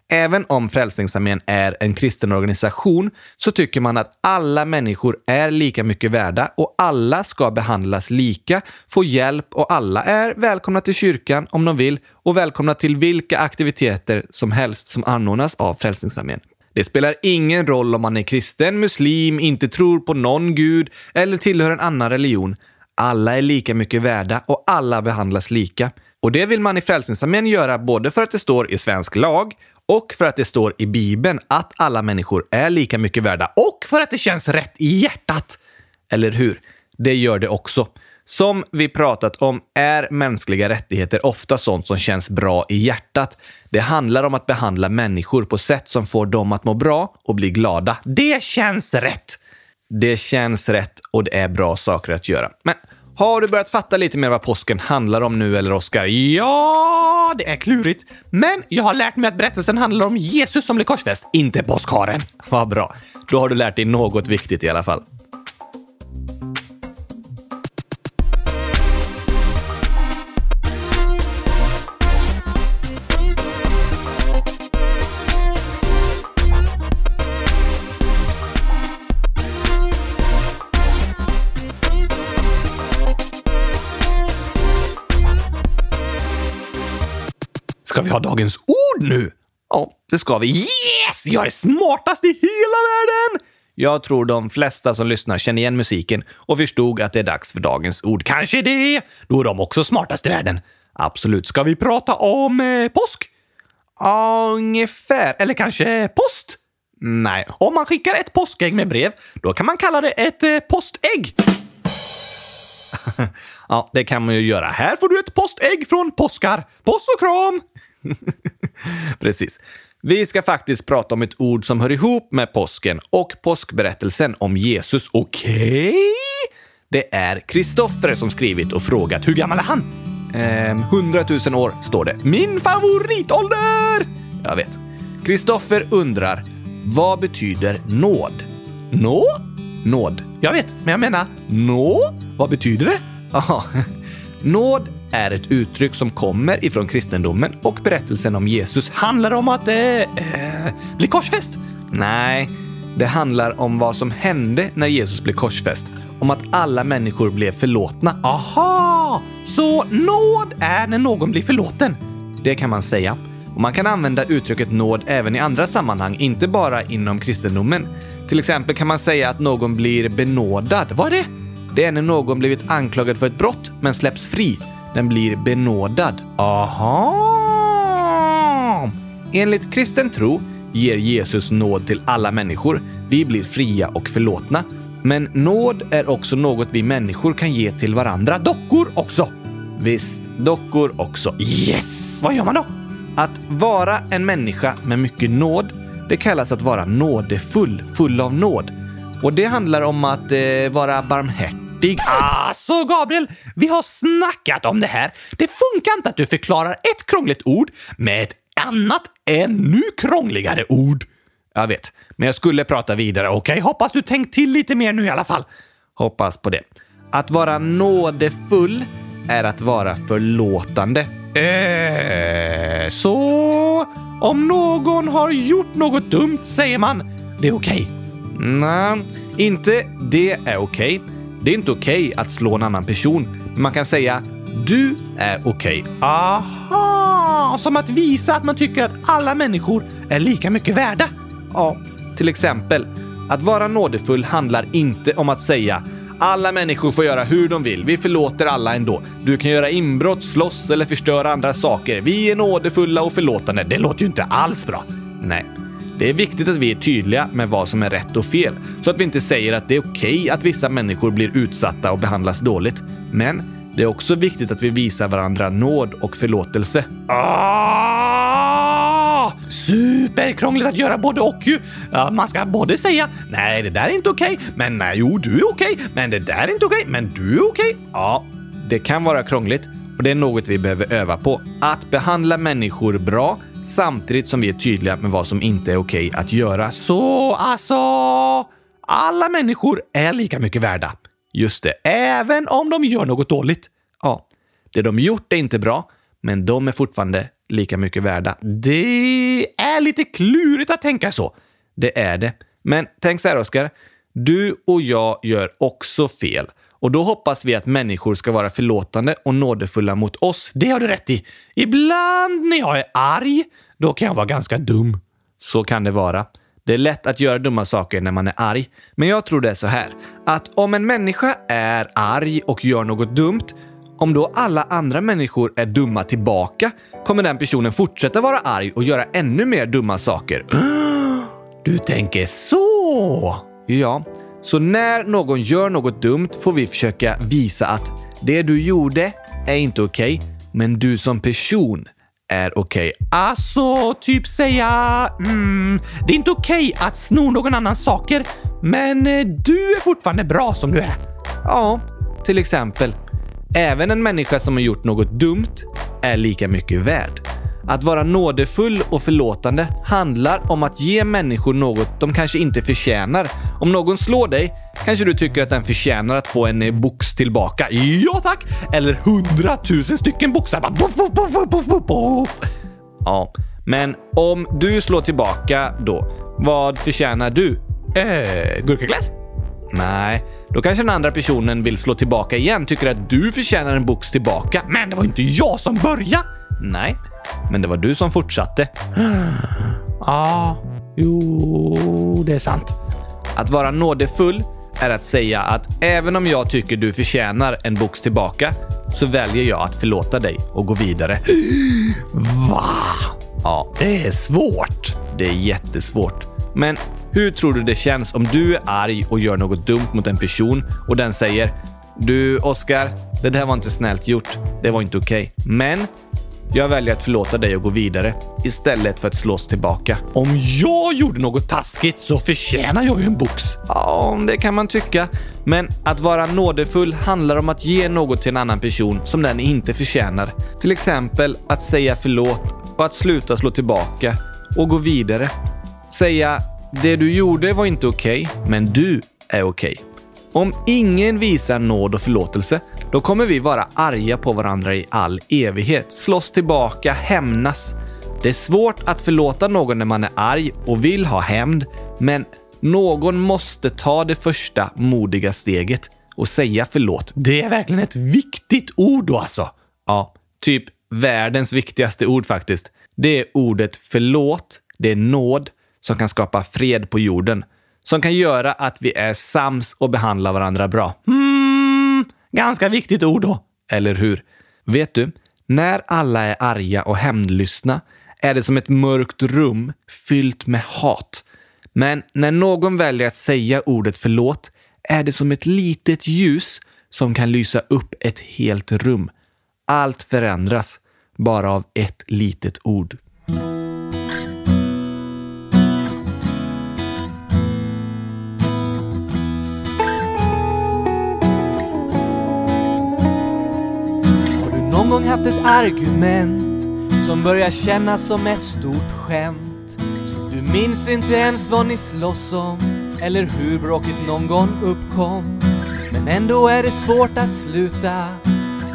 Även om Frälsningsarmén är en kristen organisation så tycker man att alla människor är lika mycket värda och alla ska behandlas lika, få hjälp och alla är välkomna till kyrkan om de vill och välkomna till vilka aktiviteter som helst som anordnas av Frälsningsarmén. Det spelar ingen roll om man är kristen, muslim, inte tror på någon gud eller tillhör en annan religion. Alla är lika mycket värda och alla behandlas lika. Och det vill man i Frälsningsarmén göra både för att det står i svensk lag och för att det står i Bibeln att alla människor är lika mycket värda och för att det känns rätt i hjärtat. Eller hur? Det gör det också. Som vi pratat om är mänskliga rättigheter ofta sånt som känns bra i hjärtat. Det handlar om att behandla människor på sätt som får dem att må bra och bli glada. Det känns rätt! Det känns rätt och det är bra saker att göra. Men har du börjat fatta lite mer vad påsken handlar om nu, eller Oskar? Ja, det är klurigt. Men jag har lärt mig att berättelsen handlar om Jesus som blir korsfäst, inte påskharen. Vad bra. Då har du lärt dig något viktigt i alla fall. Ska vi ha dagens ord nu? Ja, det ska vi. Yes! Jag är smartast i hela världen! Jag tror de flesta som lyssnar känner igen musiken och förstod att det är dags för dagens ord. Kanske det! Då är de också smartast i världen. Absolut. Ska vi prata om eh, påsk? Ungefär. Eller kanske post? Nej. Om man skickar ett påskägg med brev, då kan man kalla det ett eh, postägg. (laughs) ja, det kan man ju göra. Här får du ett postägg från påskar. Post och kram! (laughs) Precis. Vi ska faktiskt prata om ett ord som hör ihop med påsken och påskberättelsen om Jesus. Okej? Okay? Det är Kristoffer som skrivit och frågat hur gammal är han? Ehm, 100 000 år, står det. Min favoritålder! Jag vet. Kristoffer undrar, vad betyder nåd? Nå? Nåd. Jag vet, men jag menar nå? Vad betyder det? Aha. Nåd är ett uttryck som kommer ifrån kristendomen och berättelsen om Jesus handlar om att eh, eh, bli korsfäst. Nej, det handlar om vad som hände när Jesus blev korsfäst. Om att alla människor blev förlåtna. Aha! Så nåd är när någon blir förlåten? Det kan man säga. Och man kan använda uttrycket nåd även i andra sammanhang, inte bara inom kristendomen. Till exempel kan man säga att någon blir benådad. Vad är det? Det är när någon blivit anklagad för ett brott men släpps fri. Den blir benådad. Aha! Enligt kristen tro ger Jesus nåd till alla människor. Vi blir fria och förlåtna. Men nåd är också något vi människor kan ge till varandra. Dockor också! Visst, dockor också. Yes! Vad gör man då? Att vara en människa med mycket nåd, det kallas att vara nådefull, full av nåd. Och det handlar om att eh, vara barmhärtig. Alltså Gabriel, vi har snackat om det här. Det funkar inte att du förklarar ett krångligt ord med ett annat ännu krångligare ord. Jag vet, men jag skulle prata vidare. Okej, okay? hoppas du tänkt till lite mer nu i alla fall. Hoppas på det. Att vara nådefull är att vara förlåtande. Eh, så om någon har gjort något dumt säger man det är okej. Okay. Nej, inte det är okej. Okay. Det är inte okej okay att slå en annan person. Man kan säga du är okej. Okay. Aha! Som att visa att man tycker att alla människor är lika mycket värda. Ja, till exempel. Att vara nådefull handlar inte om att säga alla människor får göra hur de vill. Vi förlåter alla ändå. Du kan göra inbrott, slåss eller förstöra andra saker. Vi är nådefulla och förlåtande. Det låter ju inte alls bra. Nej. Det är viktigt att vi är tydliga med vad som är rätt och fel, så att vi inte säger att det är okej okay att vissa människor blir utsatta och behandlas dåligt. Men det är också viktigt att vi visar varandra nåd och förlåtelse. Ah! Superkrångligt att göra både och ju. Ja, man ska både säga nej, det där är inte okej, okay, men nej, jo, du är okej, okay, men det där är inte okej, men du är okej. Ja, det kan vara krångligt Och det är något vi behöver öva på. Att behandla människor bra samtidigt som vi är tydliga med vad som inte är okej att göra. Så alltså, alla människor är lika mycket värda. Just det, även om de gör något dåligt. Ja, det de gjort är inte bra, men de är fortfarande lika mycket värda. Det är lite klurigt att tänka så. Det är det. Men tänk så här, Oskar. Du och jag gör också fel. Och då hoppas vi att människor ska vara förlåtande och nådefulla mot oss. Det har du rätt i. Ibland när jag är arg, då kan jag vara ganska dum. Så kan det vara. Det är lätt att göra dumma saker när man är arg. Men jag tror det är så här, att om en människa är arg och gör något dumt, om då alla andra människor är dumma tillbaka, kommer den personen fortsätta vara arg och göra ännu mer dumma saker. (gasps) Du tänker så? Ja, så när någon gör något dumt får vi försöka visa att det du gjorde är inte okej, okay, men du som person är okej. Okay. Alltså, typ säga mm, det är inte okej okay att sno någon annans saker, men eh, du är fortfarande bra som du är. Ja, till exempel. Även en människa som har gjort något dumt är lika mycket värd. Att vara nådefull och förlåtande handlar om att ge människor något de kanske inte förtjänar. Om någon slår dig kanske du tycker att den förtjänar att få en eh, box tillbaka. Ja tack! Eller hundratusen stycken boxar. Puff, puff, puff. Ja, men om du slår tillbaka då, vad förtjänar du? Eh, gurkaglass? Nej, då kanske den andra personen vill slå tillbaka igen, tycker att du förtjänar en box tillbaka. Men det var inte jag som började! Nej, men det var du som fortsatte. (gasps) Ja, jo, det är sant. Att vara nådefull är att säga att även om jag tycker du förtjänar en box tillbaka så väljer jag att förlåta dig och gå vidare. (gasps) Va? Ja, det är svårt. Det är jättesvårt. Men hur tror du det känns om du är arg och gör något dumt mot en person och den säger du, Oskar, det där var inte snällt gjort. Det var inte okej. Okay. Men jag väljer att förlåta dig och gå vidare istället för att slås tillbaka. Om jag gjorde något taskigt så förtjänar jag ju en box. Ja, det kan man tycka. Men att vara nådefull handlar om att ge något till en annan person som den inte förtjänar. Till exempel att säga förlåt och att sluta slå tillbaka och gå vidare. Säga det du gjorde var inte okej, okay, men du är okej. Okay. Om ingen visar nåd och förlåtelse, då kommer vi vara arga på varandra i all evighet, slåss tillbaka, hämnas. Det är svårt att förlåta någon när man är arg och vill ha hämnd, men någon måste ta det första modiga steget och säga förlåt. Det är verkligen ett viktigt ord då alltså. Ja, typ världens viktigaste ord faktiskt. Det är ordet förlåt, det är nåd som kan skapa fred på jorden som kan göra att vi är sams och behandlar varandra bra. Mm, ganska viktigt ord då, eller hur? Vet du, när alla är arga och hämndlystna är det som ett mörkt rum fyllt med hat. Men när någon väljer att säga ordet förlåt är det som ett litet ljus som kan lysa upp ett helt rum. Allt förändras bara av ett litet ord. Någon gång haft ett argument som börjar kännas som ett stort skämt. Du minns inte ens vad ni slåss om eller hur bråket någon gång uppkom. Men ändå är det svårt att sluta.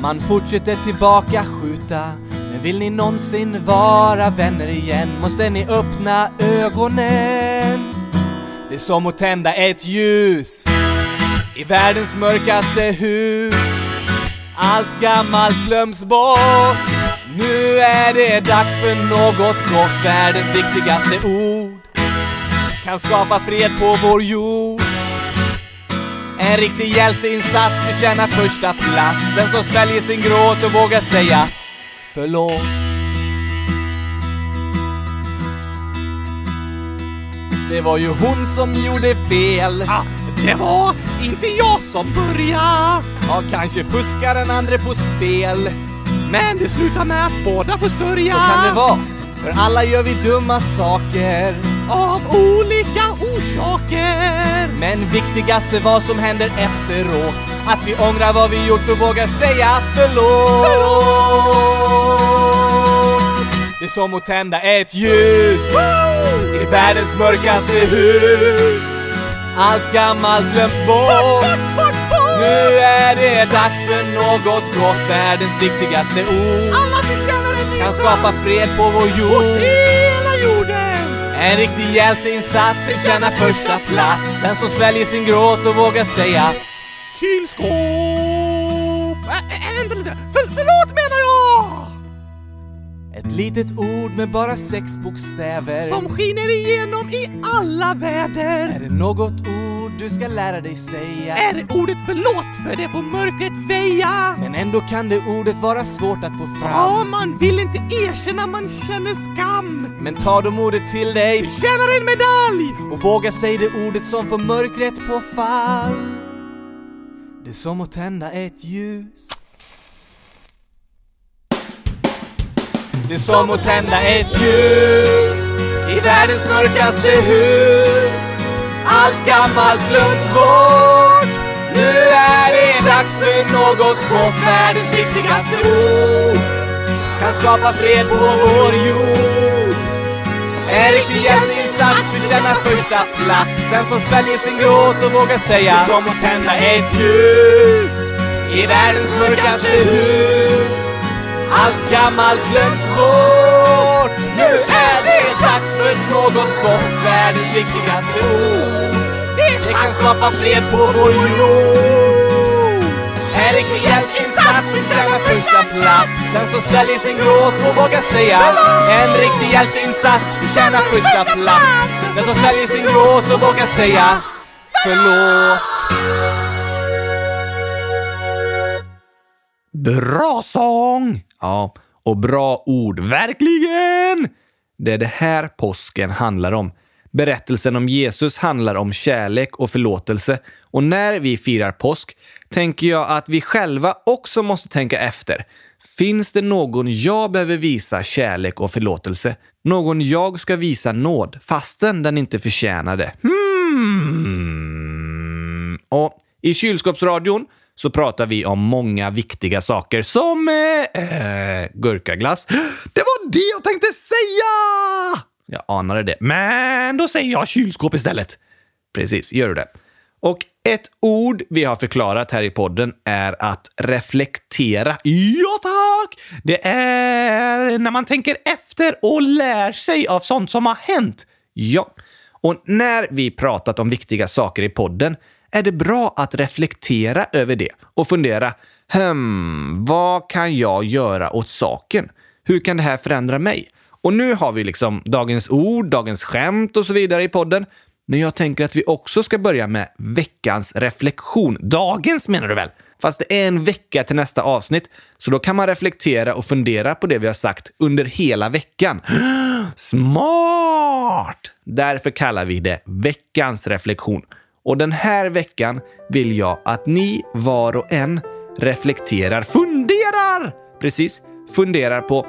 Man fortsätter tillbaka skjuta. Men vill ni någonsin vara vänner igen måste ni öppna ögonen. Det är som att tända ett ljus i världens mörkaste hus. Allt gammalt glöms bort. Nu är det dags för något gott. Världens viktigaste ord kan skapa fred på vår jord. En riktig hjälteinsats förtjänar första plats. Den som sväljer sin gråt och vågar säga förlåt. Det var ju hon som gjorde fel. Ah, det var inte jag som började. Ja, kanske fuskar den andra på spel. Men det slutar med att båda får sörja. Så kan det vara. För alla gör vi dumma saker. Av olika orsaker. Men viktigast är vad som händer efteråt. Att vi ångrar vad vi gjort och vågar säga förlåt. Det är som att tända ett ljus i världens mörkaste hus. Allt gammalt glöms bort. Nu är det dags för något gott. Världens viktigaste ord kan skapa fred på vår jord. En riktig hjälteinsats förtjänar första plats. Den som sväljer sin gråt och vågar säga Kylskåp! Äh, vänta lite, för, förlåt jag! Ett litet ord med bara sex bokstäver Som skiner igenom i alla väder. Är det något ord du ska lära dig säga? Är det ordet förlåt för det får mörkret väja? Men ändå kan det ordet vara svårt att få fram Ja, man vill inte erkänna man känner skam. Men ta de ordet till dig Förtjänar en medalj! och våga säga det ordet som får mörkret på fall Det är som att tända ett ljus Det är som att tända ett ljus i världens mörkaste hus. Allt gammalt glöms bort. Nu är det dags för något gott Världens viktigaste ord kan skapa fred på vår jord. En riktig hjälteinsats förtjänar första plats? Den som sväljer sin gråt och vågar säga Det är som att tända ett ljus i världens mörkaste hus. Allt gammalt glöms bort. Nu är det dags för något gott Världens viktigaste ord. Det kan skapa fred på vår jord. En riktig hjälteinsats förtjänar första plats. Den som sväljer sin gråt och vågar säga En riktig hjälteinsats förtjänar första plats. Den som sväljer sin gråt och vågar säga Förlåt Bra sång! Ja, och bra ord. Verkligen! Det är det här påsken handlar om. Berättelsen om Jesus handlar om kärlek och förlåtelse. Och när vi firar påsk tänker jag att vi själva också måste tänka efter. Finns det någon jag behöver visa kärlek och förlåtelse? Någon jag ska visa nåd fastän den inte förtjänar det? Hmm. Och i kylskåpsradion så pratar vi om många viktiga saker som eh, eh, gurkaglass. (gasps) Det var det jag tänkte säga! Jag anade det. Men då säger jag kylskåp istället. Precis, gör du det. Och ett ord vi har förklarat här i podden är att reflektera. Ja, tack! Det är när man tänker efter och lär sig av sånt som har hänt. Ja. Och när vi pratat om viktiga saker i podden är det bra att reflektera över det och fundera, hmm, vad kan jag göra åt saken? Hur kan det här förändra mig? Och nu har vi liksom dagens ord, dagens skämt och så vidare i podden. Men jag tänker att vi också ska börja med veckans reflektion. Dagens menar du väl? Fast det är en vecka till nästa avsnitt, så då kan man reflektera och fundera på det vi har sagt under hela veckan. (gasps) Smart! Därför kallar vi det veckans reflektion. Och den här veckan vill jag att ni var och en reflekterar, funderar! Precis, funderar på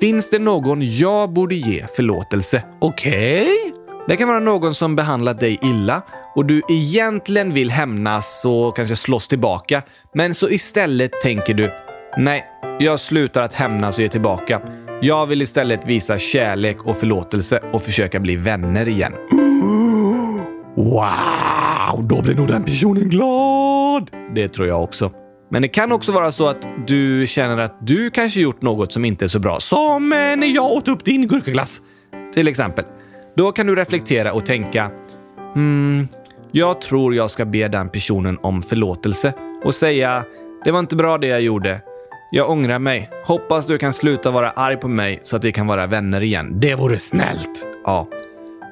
Finns det någon jag borde ge förlåtelse? Okej? Okay. Det kan vara någon som behandlat dig illa och du egentligen vill hämnas och kanske slåss tillbaka. Men så istället tänker du Nej, jag slutar att hämnas och ge tillbaka. Jag vill istället visa kärlek och förlåtelse och försöka bli vänner igen. Wow, då blir nog den personen glad! Det tror jag också. Men det kan också vara så att du känner att du kanske gjort något som inte är så bra. Som när jag åt upp din gurkaglass. Till exempel. Då kan du reflektera och tänka hmm, jag tror jag ska be den personen om förlåtelse och säga det var inte bra det jag gjorde. Jag ångrar mig. Hoppas du kan sluta vara arg på mig så att vi kan vara vänner igen. Det vore snällt! Ja.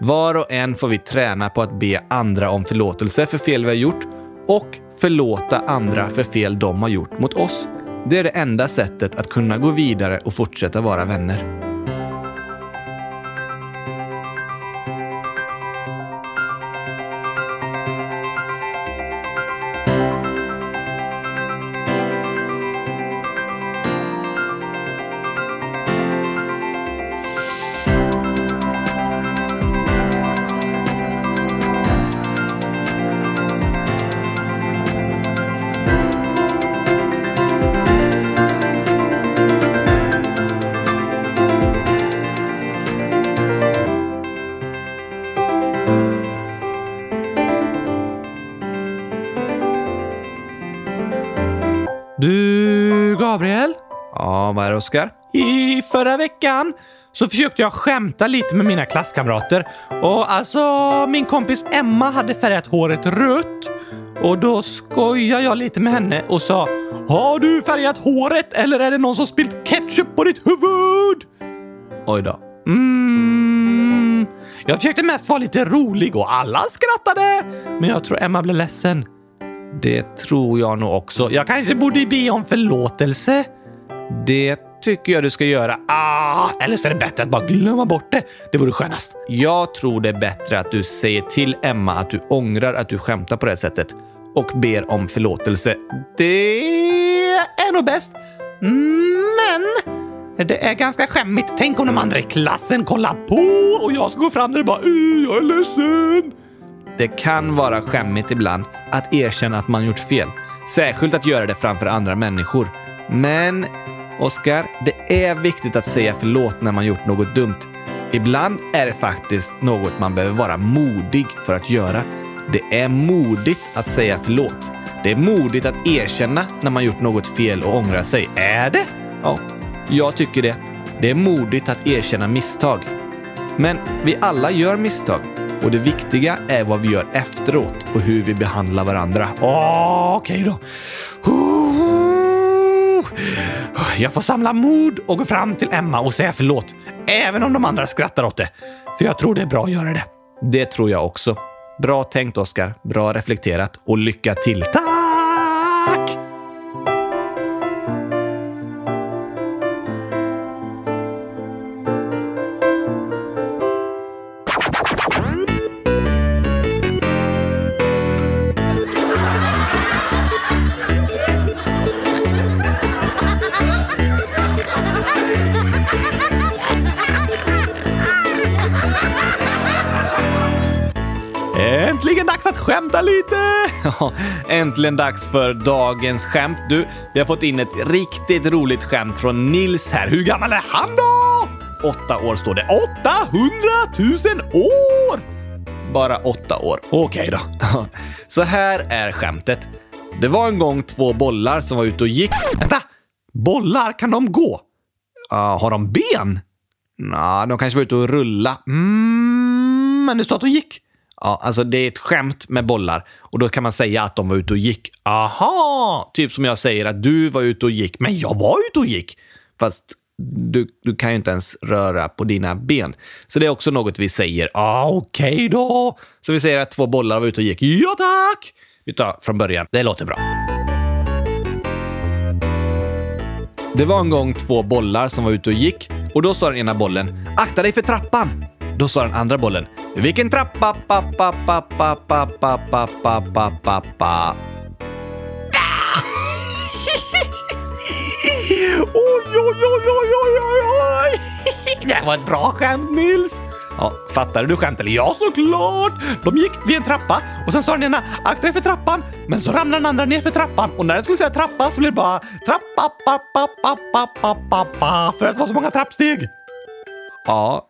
Var och en får vi träna på att be andra om förlåtelse för fel vi har gjort och förlåta andra för fel de har gjort mot oss. Det är det enda sättet att kunna gå vidare och fortsätta vara vänner. Ja, Oskar? I förra veckan så försökte jag skämta lite med mina klasskamrater. Och alltså, min kompis Emma hade färgat håret rött. Och då skojade jag lite med henne och sa Har du färgat håret eller är det någon som spilt ketchup på ditt huvud? Oj då. Mm. Jag försökte mest vara lite rolig och alla skrattade. Men jag tror Emma blev ledsen. Det tror jag nog också. Jag kanske borde be om förlåtelse. Det tycker jag du ska göra. Ah, eller så är det bättre att bara glömma bort det. Det vore skönast. Jag tror det är bättre att du säger till Emma att du ångrar att du skämtar på det sättet och ber om förlåtelse. Det är nog bäst. Men det är ganska skämmigt. Tänk om de andra i klassen kollar på och jag ska gå fram där och bara jag är ledsen. Det kan vara skämmigt ibland att erkänna att man gjort fel. Särskilt att göra det framför andra människor. Men, Oskar, det är viktigt att säga förlåt när man gjort något dumt. Ibland är det faktiskt något man behöver vara modig för att göra. Det är modigt att säga förlåt. Det är modigt att erkänna när man gjort något fel och ångra sig. Är det? Ja, jag tycker det. Det är modigt att erkänna misstag. Men vi alla gör misstag och det viktiga är vad vi gör efteråt och hur vi behandlar varandra. Okej okay då. Jag får samla mod och gå fram till Emma och säga förlåt, även om de andra skrattar åt det. För jag tror det är bra att göra det. Det tror jag också. Bra tänkt, Oskar. Bra reflekterat och lycka till. Tack! (laughs) Äntligen dags för dagens skämt. Du, vi har fått in ett riktigt roligt skämt från Nils här. Hur gammal är han då? Åtta år står det. 800 000 år! Bara åtta år. Okej då. (laughs) Så här är skämtet. Det var en gång två bollar som var ute och gick. Vänta! Bollar, kan de gå? Uh, har de ben? Nah, de kanske var ute och rulla. Mm, men det står att de gick. Ja, alltså det är ett skämt med bollar och då kan man säga att de var ute och gick. Aha! Typ som jag säger att du var ute och gick, men jag var ute och gick. Fast du, du kan ju inte ens röra på dina ben. Så det är också något vi säger. Ah, Okej okay då. Så vi säger att två bollar var ute och gick. Ja tack! Vi tar från början. Det låter bra. Det var en gång två bollar som var ute och gick och då sa den ena bollen “Akta dig för trappan!” Då sa den andra bollen vilken trappa, pa, pa, pa, pa, pa, pa, pa, pa, pa, pa, pa. Oj, oj, oj, oj, oj, oj, oj! Det var ett bra skämt, Nils. Ja, fattade du skämt? Eller ja, såklart! De gick vid en trappa och sen sa den ena akta dig för trappan, men så ramlade den andra ner för trappan och när den skulle säga trappa så blev det bara trappa, pappa, pappa, pappa, pappa, för att det var så många trappsteg. Ja,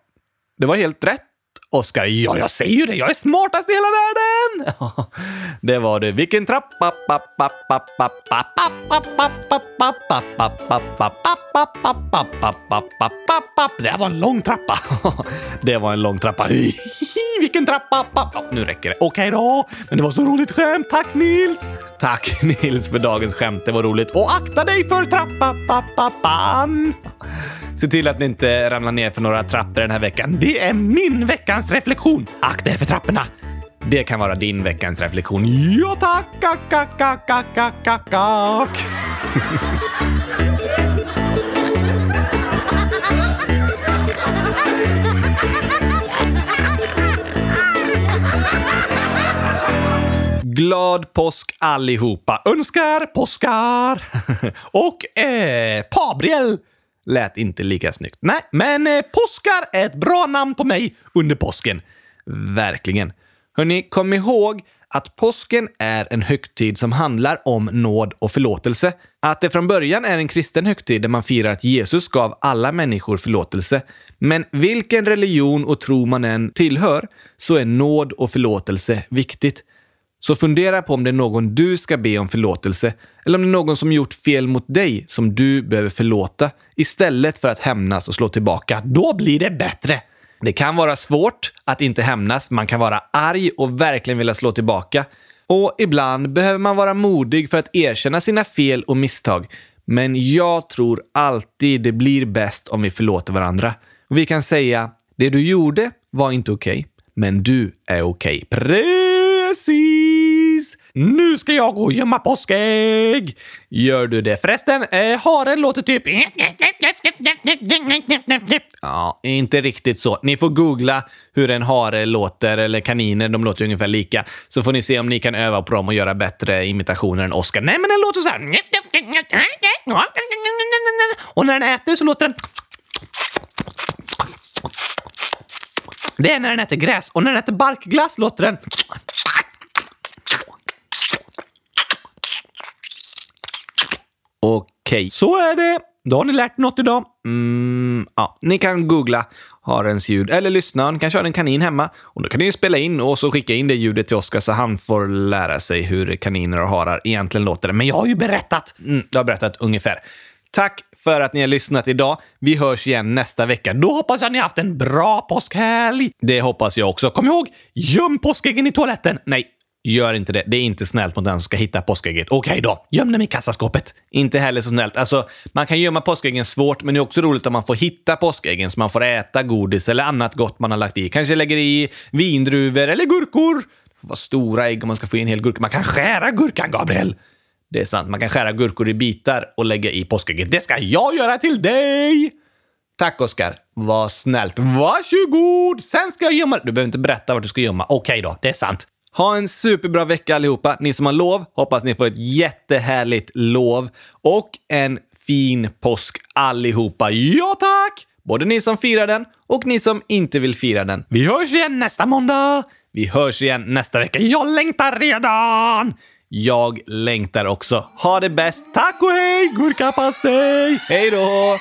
det var helt rätt. Oskar, ja, jag säger ju det. Jag är smartast i hela världen! det var det. Vilken trappa! Det var en lång trappa. det var en lång trappa. Vilken trappa! nu räcker det. Okej då. Men det var så roligt skämt. Tack Nils! Tack Nils för dagens skämt. Det var roligt. Och akta dig för trappan! Se till att ni inte ramlar ner för några trappor den här veckan. Det är min veckans reflektion. Akta er för trapporna. Det kan vara din veckans reflektion. Ja tack! Kack, kack, kack, kack, kack, kack. Glad påsk allihopa! Önskar påskar! (laughs) Och eh, Pabriel lät inte lika snyggt. Nej, men eh, påskar är ett bra namn på mig under påsken. Verkligen. Hörni, kom ihåg att påsken är en högtid som handlar om nåd och förlåtelse. Att det från början är en kristen högtid där man firar att Jesus gav alla människor förlåtelse. Men vilken religion och tro man än tillhör så är nåd och förlåtelse viktigt. Så fundera på om det är någon du ska be om förlåtelse eller om det är någon som gjort fel mot dig som du behöver förlåta istället för att hämnas och slå tillbaka. Då blir det bättre! Det kan vara svårt att inte hämnas. Man kan vara arg och verkligen vilja slå tillbaka. Och ibland behöver man vara modig för att erkänna sina fel och misstag. Men jag tror alltid det blir bäst om vi förlåter varandra. Och vi kan säga, det du gjorde var inte okej, okay, men du är okej. Okay. Precis! Nu ska jag gå och gömma påskägg! Gör du det förresten? Eh, haren låter typ... Ja, inte riktigt så. Ni får googla hur en hare låter, eller kaniner, de låter ungefär lika. Så får ni se om ni kan öva på dem och göra bättre imitationer än Oscar. Nej, men den låter så här. Och när den äter så låter den... Det är när den äter gräs och när den äter barkglass låter den... Okej, okay. så är det. Då har ni lärt något idag. Mm, ja, ni kan googla harens ljud eller lyssna. Ni kanske har en kanin hemma och då kan ni spela in och så skicka in det ljudet till Oskar så han får lära sig hur kaniner och harar egentligen låter. Men jag har ju berättat! Mm, jag har berättat ungefär. Tack för att ni har lyssnat idag. Vi hörs igen nästa vecka. Då hoppas jag att ni har haft en bra påskhelg! Det hoppas jag också. Kom ihåg, göm påskäggen i toaletten! Nej, Gör inte det. Det är inte snällt mot den som ska hitta påskägget. Okej okay då, göm dem i kassaskåpet. Inte heller så snällt. Alltså, man kan gömma påskäggen svårt, men det är också roligt om man får hitta påskäggen så man får äta godis eller annat gott man har lagt i. Kanske lägger i vindruvor eller gurkor. Vad stora ägg om man ska få i en hel gurka. Man kan skära gurkan, Gabriel! Det är sant. Man kan skära gurkor i bitar och lägga i påskägget. Det ska jag göra till dig! Tack, Oskar. Vad snällt. Varsågod! Sen ska jag gömma... Du behöver inte berätta vart du ska gömma. Okej okay då, det är sant. Ha en superbra vecka allihopa. Ni som har lov, hoppas ni får ett jättehärligt lov och en fin påsk allihopa. Ja tack! Både ni som firar den och ni som inte vill fira den. Vi hörs igen nästa måndag! Vi hörs igen nästa vecka. Jag längtar redan! Jag längtar också. Ha det bäst. Tack och hej! Gurkapastej! Hej då!